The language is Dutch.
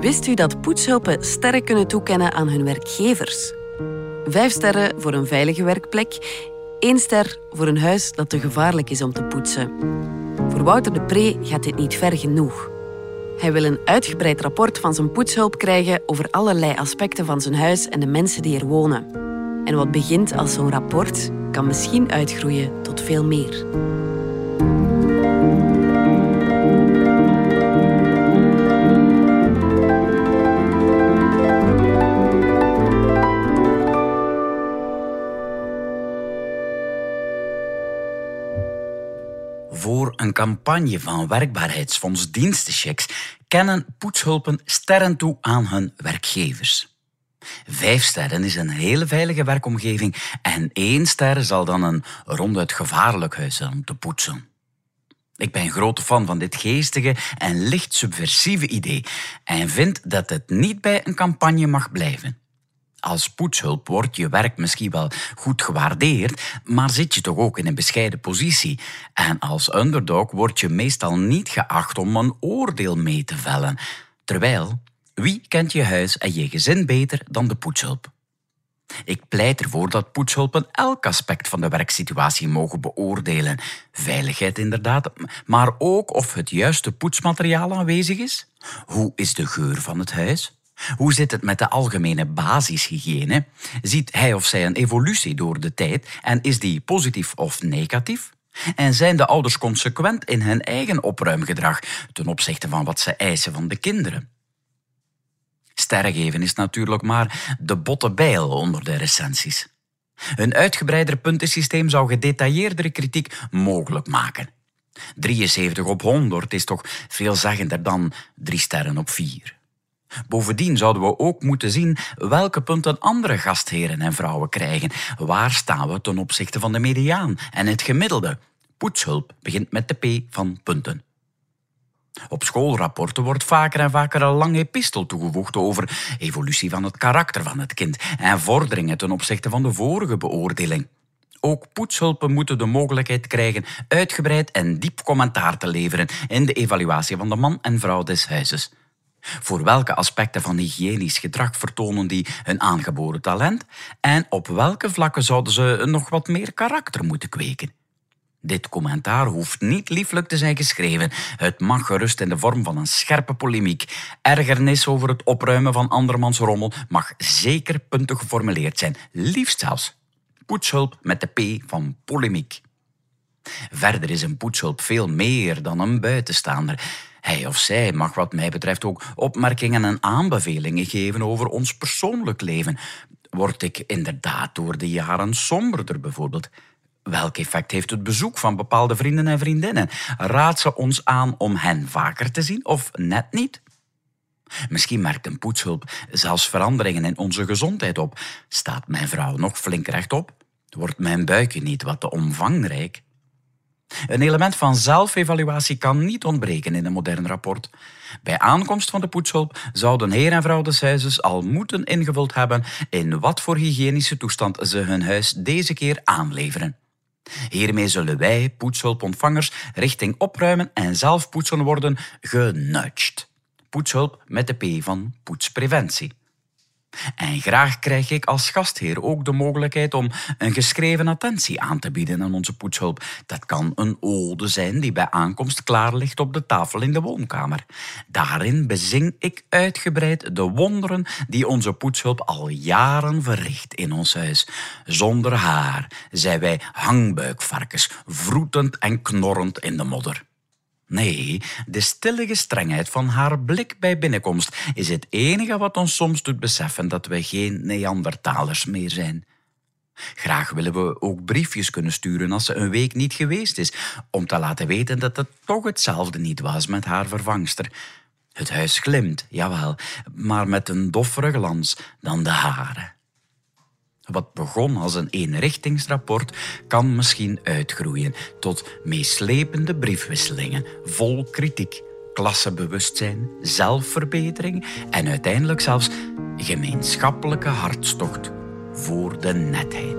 Wist u dat poetshulpen sterren kunnen toekennen aan hun werkgevers? Vijf sterren voor een veilige werkplek, één ster voor een huis dat te gevaarlijk is om te poetsen. Voor Wouter de Pre gaat dit niet ver genoeg. Hij wil een uitgebreid rapport van zijn poetshulp krijgen over allerlei aspecten van zijn huis en de mensen die er wonen. En wat begint als zo'n rapport, kan misschien uitgroeien tot veel meer. Voor een campagne van werkbaarheidsfonds dienstenchecks kennen poetshulpen sterren toe aan hun werkgevers. Vijf sterren is een hele veilige werkomgeving en één ster zal dan een ronduit gevaarlijk huis zijn om te poetsen. Ik ben een grote fan van dit geestige en licht subversieve idee en vind dat het niet bij een campagne mag blijven. Als poetshulp wordt je werk misschien wel goed gewaardeerd, maar zit je toch ook in een bescheiden positie. En als underdog word je meestal niet geacht om een oordeel mee te vellen. Terwijl, wie kent je huis en je gezin beter dan de poetshulp? Ik pleit ervoor dat poetshulpen elk aspect van de werksituatie mogen beoordelen. Veiligheid inderdaad, maar ook of het juiste poetsmateriaal aanwezig is. Hoe is de geur van het huis? Hoe zit het met de algemene basishygiëne? Ziet hij of zij een evolutie door de tijd en is die positief of negatief? En zijn de ouders consequent in hun eigen opruimgedrag ten opzichte van wat ze eisen van de kinderen? Sterren geven is natuurlijk maar de botte bijl onder de recensies. Een uitgebreider puntensysteem zou gedetailleerdere kritiek mogelijk maken. 73 op 100 is toch veelzeggender dan 3 sterren op 4. Bovendien zouden we ook moeten zien welke punten andere gastheren en vrouwen krijgen. Waar staan we ten opzichte van de mediaan en het gemiddelde? Poetshulp begint met de P van punten. Op schoolrapporten wordt vaker en vaker een lang epistel toegevoegd over evolutie van het karakter van het kind en vorderingen ten opzichte van de vorige beoordeling. Ook poetshulpen moeten de mogelijkheid krijgen uitgebreid en diep commentaar te leveren in de evaluatie van de man en vrouw des huizes. Voor welke aspecten van hygiënisch gedrag vertonen die hun aangeboren talent en op welke vlakken zouden ze nog wat meer karakter moeten kweken? Dit commentaar hoeft niet lieflijk te zijn geschreven. Het mag gerust in de vorm van een scherpe polemiek. Ergernis over het opruimen van andermans rommel mag zeker puntig geformuleerd zijn. Liefst zelfs poetshulp met de P van polemiek. Verder is een poetshulp veel meer dan een buitenstaander. Hij of zij mag wat mij betreft ook opmerkingen en aanbevelingen geven over ons persoonlijk leven. Word ik inderdaad door de jaren somberder bijvoorbeeld? Welk effect heeft het bezoek van bepaalde vrienden en vriendinnen? Raad ze ons aan om hen vaker te zien of net niet? Misschien merkt een poetshulp zelfs veranderingen in onze gezondheid op. Staat mijn vrouw nog flink rechtop? Wordt mijn buikje niet wat te omvangrijk? Een element van zelfevaluatie kan niet ontbreken in een modern rapport. Bij aankomst van de poetshulp zouden heer en vrouw des huizes al moeten ingevuld hebben in wat voor hygiënische toestand ze hun huis deze keer aanleveren. Hiermee zullen wij, poetshulpontvangers, richting opruimen en zelf poetsen worden genudged. Poetshulp met de P van poetspreventie. En graag krijg ik als gastheer ook de mogelijkheid om een geschreven attentie aan te bieden aan onze poetshulp. Dat kan een ode zijn die bij aankomst klaar ligt op de tafel in de woonkamer. Daarin bezing ik uitgebreid de wonderen die onze poetshulp al jaren verricht in ons huis. Zonder haar zijn wij hangbuikvarkens, vroetend en knorrend in de modder. Nee, de stille gestrengheid van haar blik bij binnenkomst is het enige wat ons soms doet beseffen dat we geen Neandertalers meer zijn. Graag willen we ook briefjes kunnen sturen als ze een week niet geweest is, om te laten weten dat het toch hetzelfde niet was met haar vervangster. Het huis glimt, jawel, maar met een doffere glans dan de hare. Wat begon als een eenrichtingsrapport kan misschien uitgroeien tot meeslepende briefwisselingen vol kritiek, klassebewustzijn, zelfverbetering en uiteindelijk zelfs gemeenschappelijke hartstocht voor de netheid.